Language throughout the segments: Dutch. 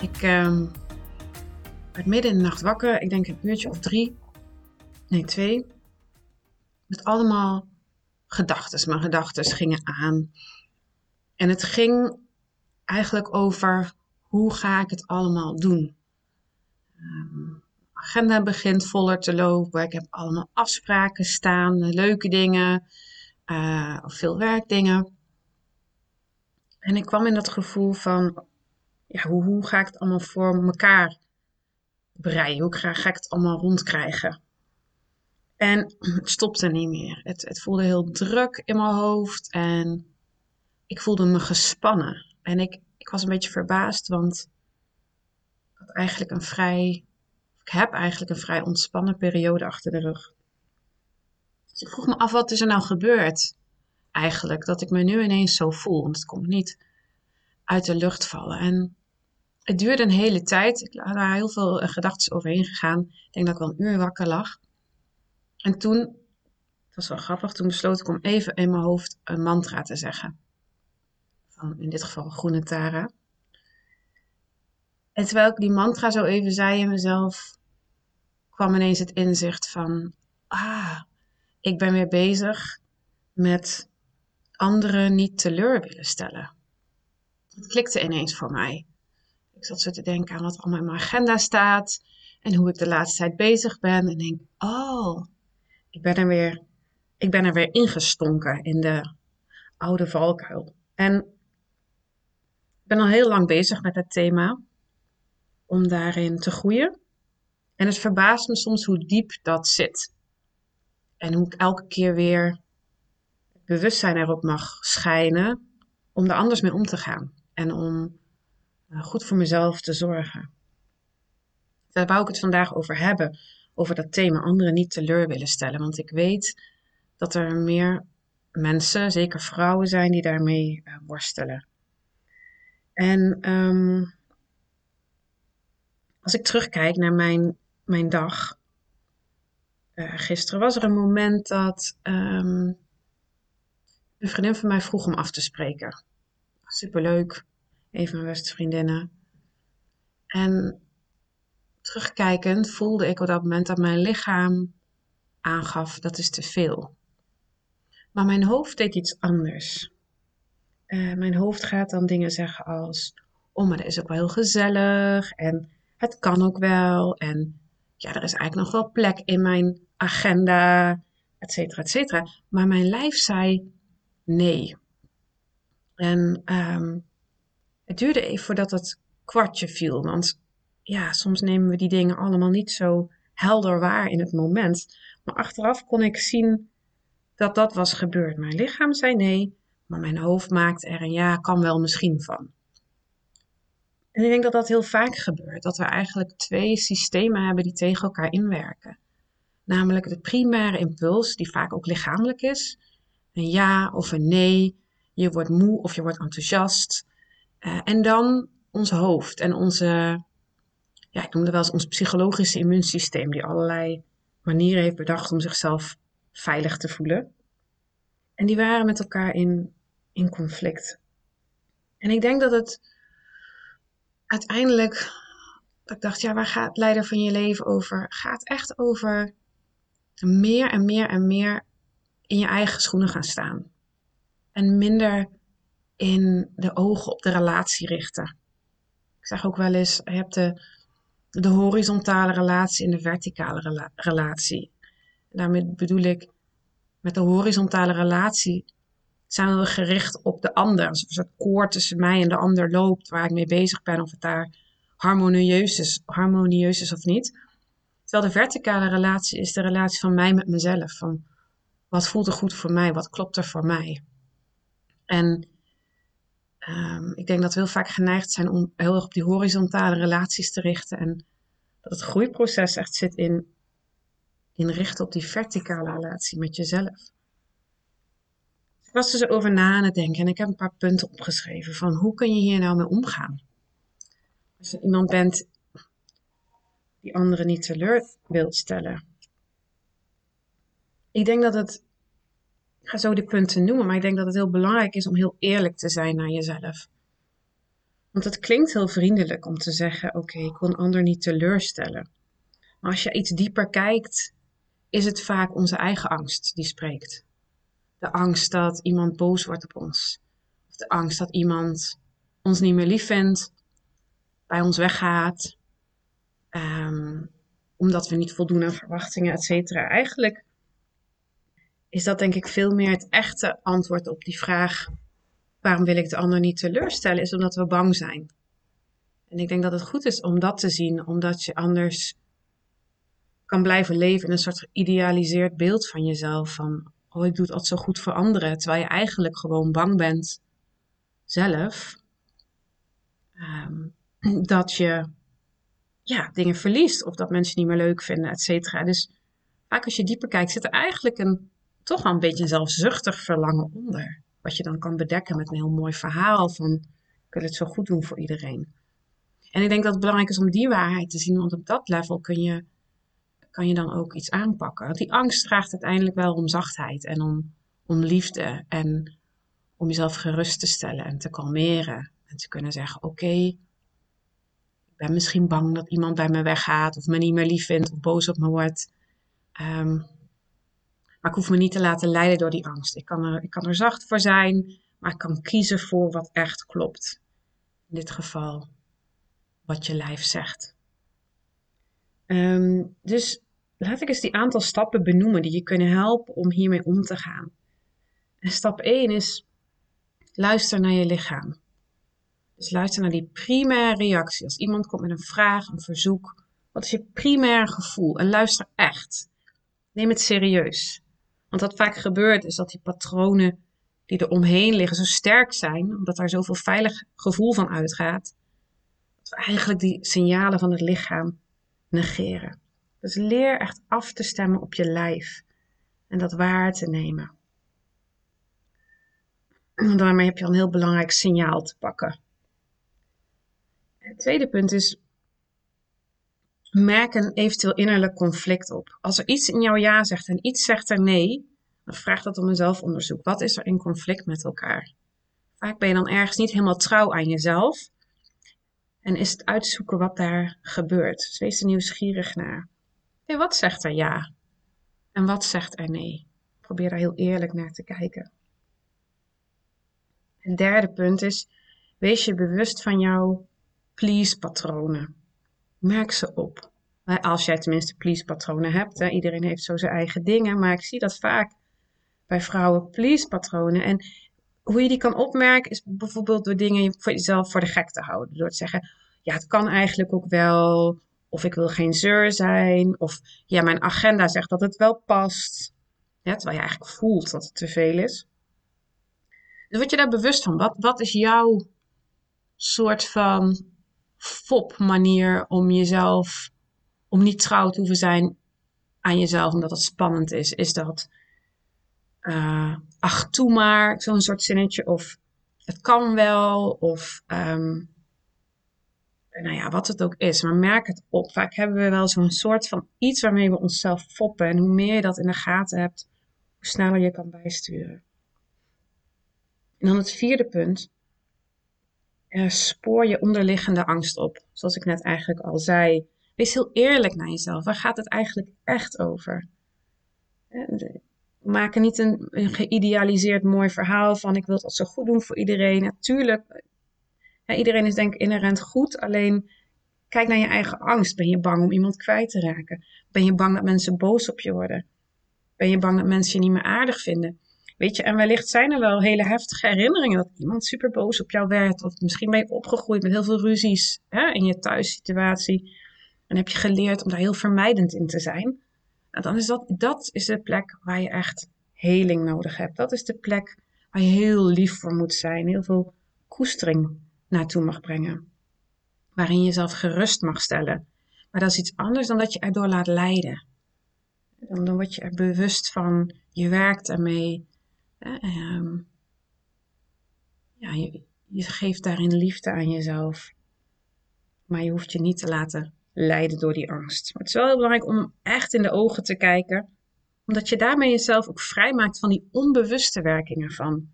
Ik uh, werd midden in de nacht wakker, ik denk een uurtje of drie, nee twee, met allemaal gedachten. Mijn gedachten gingen aan. En het ging eigenlijk over hoe ga ik het allemaal doen. Um, agenda begint voller te lopen. Ik heb allemaal afspraken staan, leuke dingen, uh, of veel werkdingen. En ik kwam in dat gevoel van, ja, hoe, hoe ga ik het allemaal voor elkaar breien? Hoe ga, ik het allemaal rondkrijgen? En het stopte niet meer. Het, het voelde heel druk in mijn hoofd en ik voelde me gespannen. En ik, ik was een beetje verbaasd, want ik had eigenlijk een vrij, ik heb eigenlijk een vrij ontspannen periode achter de rug. Dus ik vroeg me af, wat is er nou gebeurd? Eigenlijk, dat ik me nu ineens zo voel. Want het komt niet uit de lucht vallen. En het duurde een hele tijd. Ik had daar heel veel eh, gedachten overheen gegaan. Ik denk dat ik wel een uur wakker lag. En toen, het was wel grappig, toen besloot ik om even in mijn hoofd een mantra te zeggen. Van in dit geval Groene Tara. En terwijl ik die mantra zo even zei in mezelf, kwam ineens het inzicht van, ah, ik ben weer bezig met anderen niet teleur willen stellen. Het klikte ineens voor mij. Ik zat zo te denken aan wat allemaal in mijn agenda staat en hoe ik de laatste tijd bezig ben. En denk, oh, ik ben er weer, ik ben er weer ingestonken in de oude valkuil. En ik ben al heel lang bezig met het thema om daarin te groeien. En het verbaast me soms hoe diep dat zit. En hoe ik elke keer weer bewustzijn erop mag schijnen om er anders mee om te gaan. En om goed voor mezelf te zorgen. Daar wou ik het vandaag over hebben. Over dat thema anderen niet teleur willen stellen. Want ik weet dat er meer mensen, zeker vrouwen zijn, die daarmee uh, worstelen. En um, als ik terugkijk naar mijn, mijn dag. Uh, gisteren was er een moment dat um, een vriendin van mij vroeg om af te spreken. Superleuk, een van mijn beste vriendinnen. En terugkijkend voelde ik op dat moment dat mijn lichaam aangaf dat is te veel. Maar mijn hoofd deed iets anders. Uh, mijn hoofd gaat dan dingen zeggen als: Oh, maar dat is ook wel heel gezellig. En het kan ook wel. En ja, er is eigenlijk nog wel plek in mijn agenda. Et cetera, et cetera. Maar mijn lijf zei: Nee. En um, het duurde even voordat het kwartje viel. Want ja, soms nemen we die dingen allemaal niet zo helder waar in het moment. Maar achteraf kon ik zien dat dat was gebeurd. Mijn lichaam zei nee, maar mijn hoofd maakt er een ja, kan wel misschien van. En ik denk dat dat heel vaak gebeurt. Dat we eigenlijk twee systemen hebben die tegen elkaar inwerken. Namelijk de primaire impuls, die vaak ook lichamelijk is. Een ja of een nee. Je wordt moe of je wordt enthousiast. Uh, en dan ons hoofd en onze, ja, ik noem het wel eens ons psychologische immuunsysteem, die allerlei manieren heeft bedacht om zichzelf veilig te voelen. En die waren met elkaar in, in conflict. En ik denk dat het uiteindelijk, dat ik dacht, ja, waar gaat leider van je leven over? Gaat echt over meer en meer en meer in je eigen schoenen gaan staan. En minder in de ogen op de relatie richten. Ik zeg ook wel eens, je hebt de, de horizontale relatie en de verticale relatie. daarmee bedoel ik, met de horizontale relatie zijn we gericht op de ander. Alsof het koord tussen mij en de ander loopt, waar ik mee bezig ben, of het daar harmonieus is, harmonieus is of niet. Terwijl de verticale relatie is de relatie van mij met mezelf. Van wat voelt er goed voor mij? Wat klopt er voor mij? En Ehm, ik denk dat we heel vaak geneigd zijn om heel erg op die horizontale relaties te richten. En dat het groeiproces echt zit in, in richten op die verticale relatie met jezelf. Ik was dus over na aan het denken en ik heb een paar punten opgeschreven van hoe kun je hier nou mee omgaan? Als je iemand bent die anderen niet teleur wilt stellen. Ik denk dat het, ik ga zo de punten noemen, maar ik denk dat het heel belangrijk is om heel eerlijk te zijn naar jezelf. Want het klinkt heel vriendelijk om te zeggen: Oké, ik een ander niet teleurstellen. Maar als je iets dieper kijkt, is het vaak onze eigen angst die spreekt. De angst dat iemand boos wordt op ons. Of de angst dat iemand ons niet meer lief vindt, bij ons weggaat, um, omdat we niet voldoen aan verwachtingen, et cetera. Eigenlijk is dat denk ik veel meer het echte antwoord op die vraag: waarom wil ik de ander niet teleurstellen? Is omdat we bang zijn. En ik denk dat het goed is om dat te zien, omdat je anders kan blijven leven in een soort geïdealiseerd beeld van jezelf. Van, oh, ik doe het altijd zo goed voor anderen. Terwijl je eigenlijk gewoon bang bent zelf. Um, dat je ja, dingen verliest. Of dat mensen niet meer leuk vinden, et cetera. Dus vaak als je dieper kijkt, zit er eigenlijk een, toch wel een beetje een zelfzuchtig verlangen onder. Wat je dan kan bedekken met een heel mooi verhaal van ik wil het zo goed doen voor iedereen. En ik denk dat het belangrijk is om die waarheid te zien, want op dat level kun je, kan je dan ook iets aanpakken. Want die angst vraagt uiteindelijk wel om zachtheid en om, om liefde en om jezelf gerust te stellen en te kalmeren. En te kunnen zeggen: Oké, ben misschien bang dat iemand bij me weggaat of me niet meer lief vindt of boos op me wordt. Ehm, maar ik hoef me niet te laten leiden door die angst. Ik kan, er, ik kan er zacht voor zijn, maar ik kan kiezen voor wat echt klopt. In dit geval wat je lijf zegt. Um, dus laat ik eens die aantal stappen benoemen die je kunnen helpen om hiermee om te gaan. En stap 1 is luister naar je lichaam. Dus luister naar die primaire reactie. Als iemand komt met een vraag, een verzoek. Wat is je primaire gevoel? En luister echt. Neem het serieus. Want wat vaak gebeurt is dat die patronen die er omheen liggen zo sterk zijn, omdat daar zoveel veilig gevoel van uitgaat, dat we eigenlijk die signalen van het lichaam negeren. Dus leer echt af te stemmen op je lijf en dat waar te nemen. En daarmee heb je al een heel belangrijk signaal te pakken. Het tweede punt is, merk een eventueel innerlijk conflict op. Als er iets in jouw ja zegt en iets zegt er nee, dan vraag dat om een zelfonderzoek. Wat is er in conflict met elkaar? Vaak ben je dan ergens niet helemaal trouw aan jezelf. En is het uitzoeken wat daar gebeurt. Dus wees er nieuwsgierig naar. Hey, wat zegt er ja? En wat zegt er nee? Probeer daar heel eerlijk naar te kijken. Het derde punt is, wees je bewust van jouw please-patronen. Merk ze op. Als jij tenminste please-patronen hebt. Hè. Iedereen heeft zo zijn eigen dingen. Maar ik zie dat vaak bij vrouwen please-patronen. En hoe je die kan opmerken is bijvoorbeeld door dingen voor jezelf voor de gek te houden. Door te zeggen, ja het kan eigenlijk ook wel. Of ik wil geen zeur zijn. Of ja mijn agenda zegt dat het wel past. Terwijl je eigenlijk voelt dat het te veel is. Dus word je daar bewust van. Wat, wat is jouw soort van fop manier om jezelf, om niet trouw te hoeven zijn aan jezelf, omdat het spannend is, is dat, uh, ach, toe maar, zo'n soort zinnetje, of het kan wel, of, um, nou ja, wat het ook is, maar merk het op. Vaak hebben we wel zo'n soort van iets waarmee we onszelf foppen. En hoe meer je dat in de gaten hebt, hoe sneller je kan bijsturen. En dan het vierde punt uh, spoor je onderliggende angst op. Zoals ik net eigenlijk al zei. Wees heel eerlijk naar jezelf. Waar gaat het eigenlijk echt over? Uh, maak er niet een, geïdealiseerd mooi verhaal van ik wil het zo goed doen voor iedereen. Natuurlijk, uh, iedereen is denk ik inherent goed. Alleen kijk naar je eigen angst. Ben je bang om iemand kwijt te raken? Ben je bang dat mensen boos op je worden? Ben je bang dat mensen je niet meer aardig vinden? Weet je, en wellicht zijn er wel hele heftige herinneringen dat iemand super boos op jou werd. Of misschien ben je opgegroeid met heel veel ruzies hè, in je thuissituatie. En heb je geleerd om daar heel vermijdend in te zijn. Nou, dan is dat, dat is de plek waar je echt heling nodig hebt. Dat is de plek waar je heel lief voor moet zijn. Heel veel koestering naartoe mag brengen. Waarin je jezelf gerust mag stellen. Maar dat is iets anders dan dat je erdoor laat leiden. Dan, word je er bewust van, je werkt ermee. Ehm, ja, je, geeft daarin liefde aan jezelf. Maar je hoeft je niet te laten leiden door die angst. Maar het is wel heel belangrijk om echt in de ogen te kijken, omdat je daarmee jezelf ook vrijmaakt van die onbewuste werkingen van.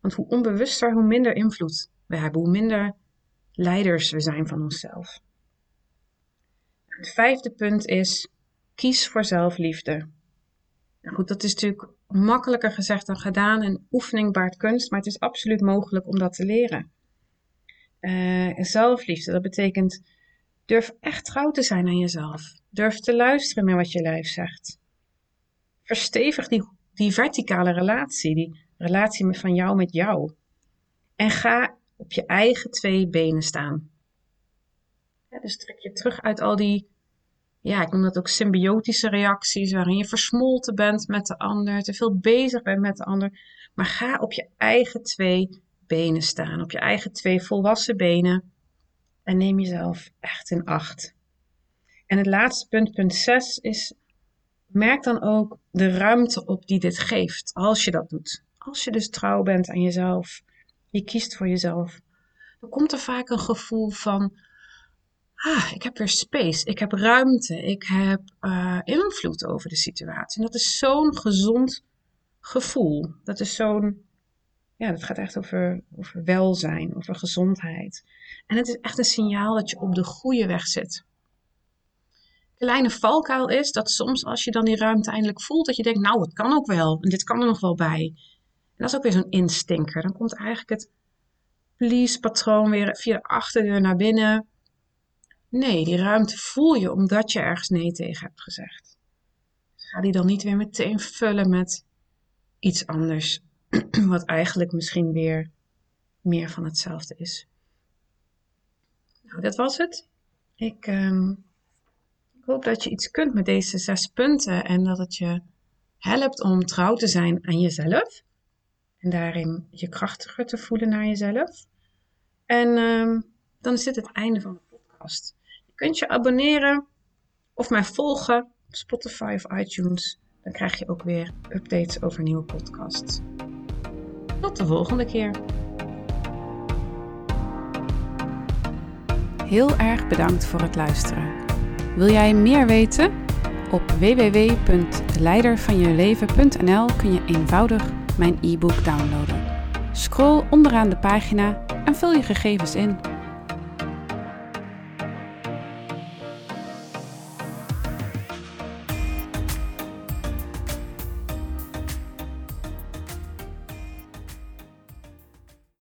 Want hoe onbewuster, hoe minder invloed we hebben, hoe minder leiders we zijn van onszelf. Het vijfde punt is: kies voor zelfliefde. Nou goed, dat is natuurlijk makkelijker gezegd dan gedaan en oefening baart kunst, maar het is absoluut mogelijk om dat te leren. Uh, zelfliefde, dat betekent durf echt trouw te zijn aan jezelf. Durf te luisteren naar wat je lijf zegt. Verstevig die, die verticale relatie, die relatie van jou met jou. En ga op je eigen twee benen staan. Dus trek je terug uit al die, ja, ik noem dat ook symbiotische reacties, waarin je versmolten bent met de ander, te veel bezig bent met de ander. Maar ga op je eigen twee benen staan, op je eigen twee volwassen benen. En neem jezelf echt in acht. En het laatste punt, punt 6, is merk dan ook de ruimte op die dit geeft, als je dat doet. Als je dus trouw bent aan jezelf, je kiest voor jezelf, dan komt er vaak een gevoel van, ah, ik heb weer space, ik heb ruimte, ik heb uh, invloed over de situatie. En dat is zo'n gezond gevoel. Dat is zo'n ja, dat gaat echt over, over welzijn, over gezondheid. En het is echt een signaal dat je op de goede weg zit. Kleine valkuil is dat soms als je dan die ruimte eindelijk voelt, dat je denkt, nou, het kan ook wel. En dit kan er nog wel bij. En dat is ook weer zo'n instinker. Dan komt eigenlijk het please-patroon weer via de achterdeur naar binnen. Nee, die ruimte voel je omdat je ergens nee tegen hebt gezegd. Ga die dan niet weer meteen vullen met iets anders wat eigenlijk misschien weer meer van hetzelfde is. Nou, dat was het. Ik, um, ik hoop dat je iets kunt met deze zes punten en dat het je helpt om trouw te zijn aan jezelf. En daarin je krachtiger te voelen naar jezelf. En um, dan is dit het einde van de podcast. Kunt je abonneren of mij volgen op Spotify of iTunes. Dan krijg je ook weer updates over nieuwe podcasts. Tot de volgende keer. Heel erg bedankt voor het luisteren. Wil jij meer weten? Op www.leidervanjeleven.nl kun je eenvoudig mijn e-book downloaden. Scroll onderaan de pagina en vul je gegevens in.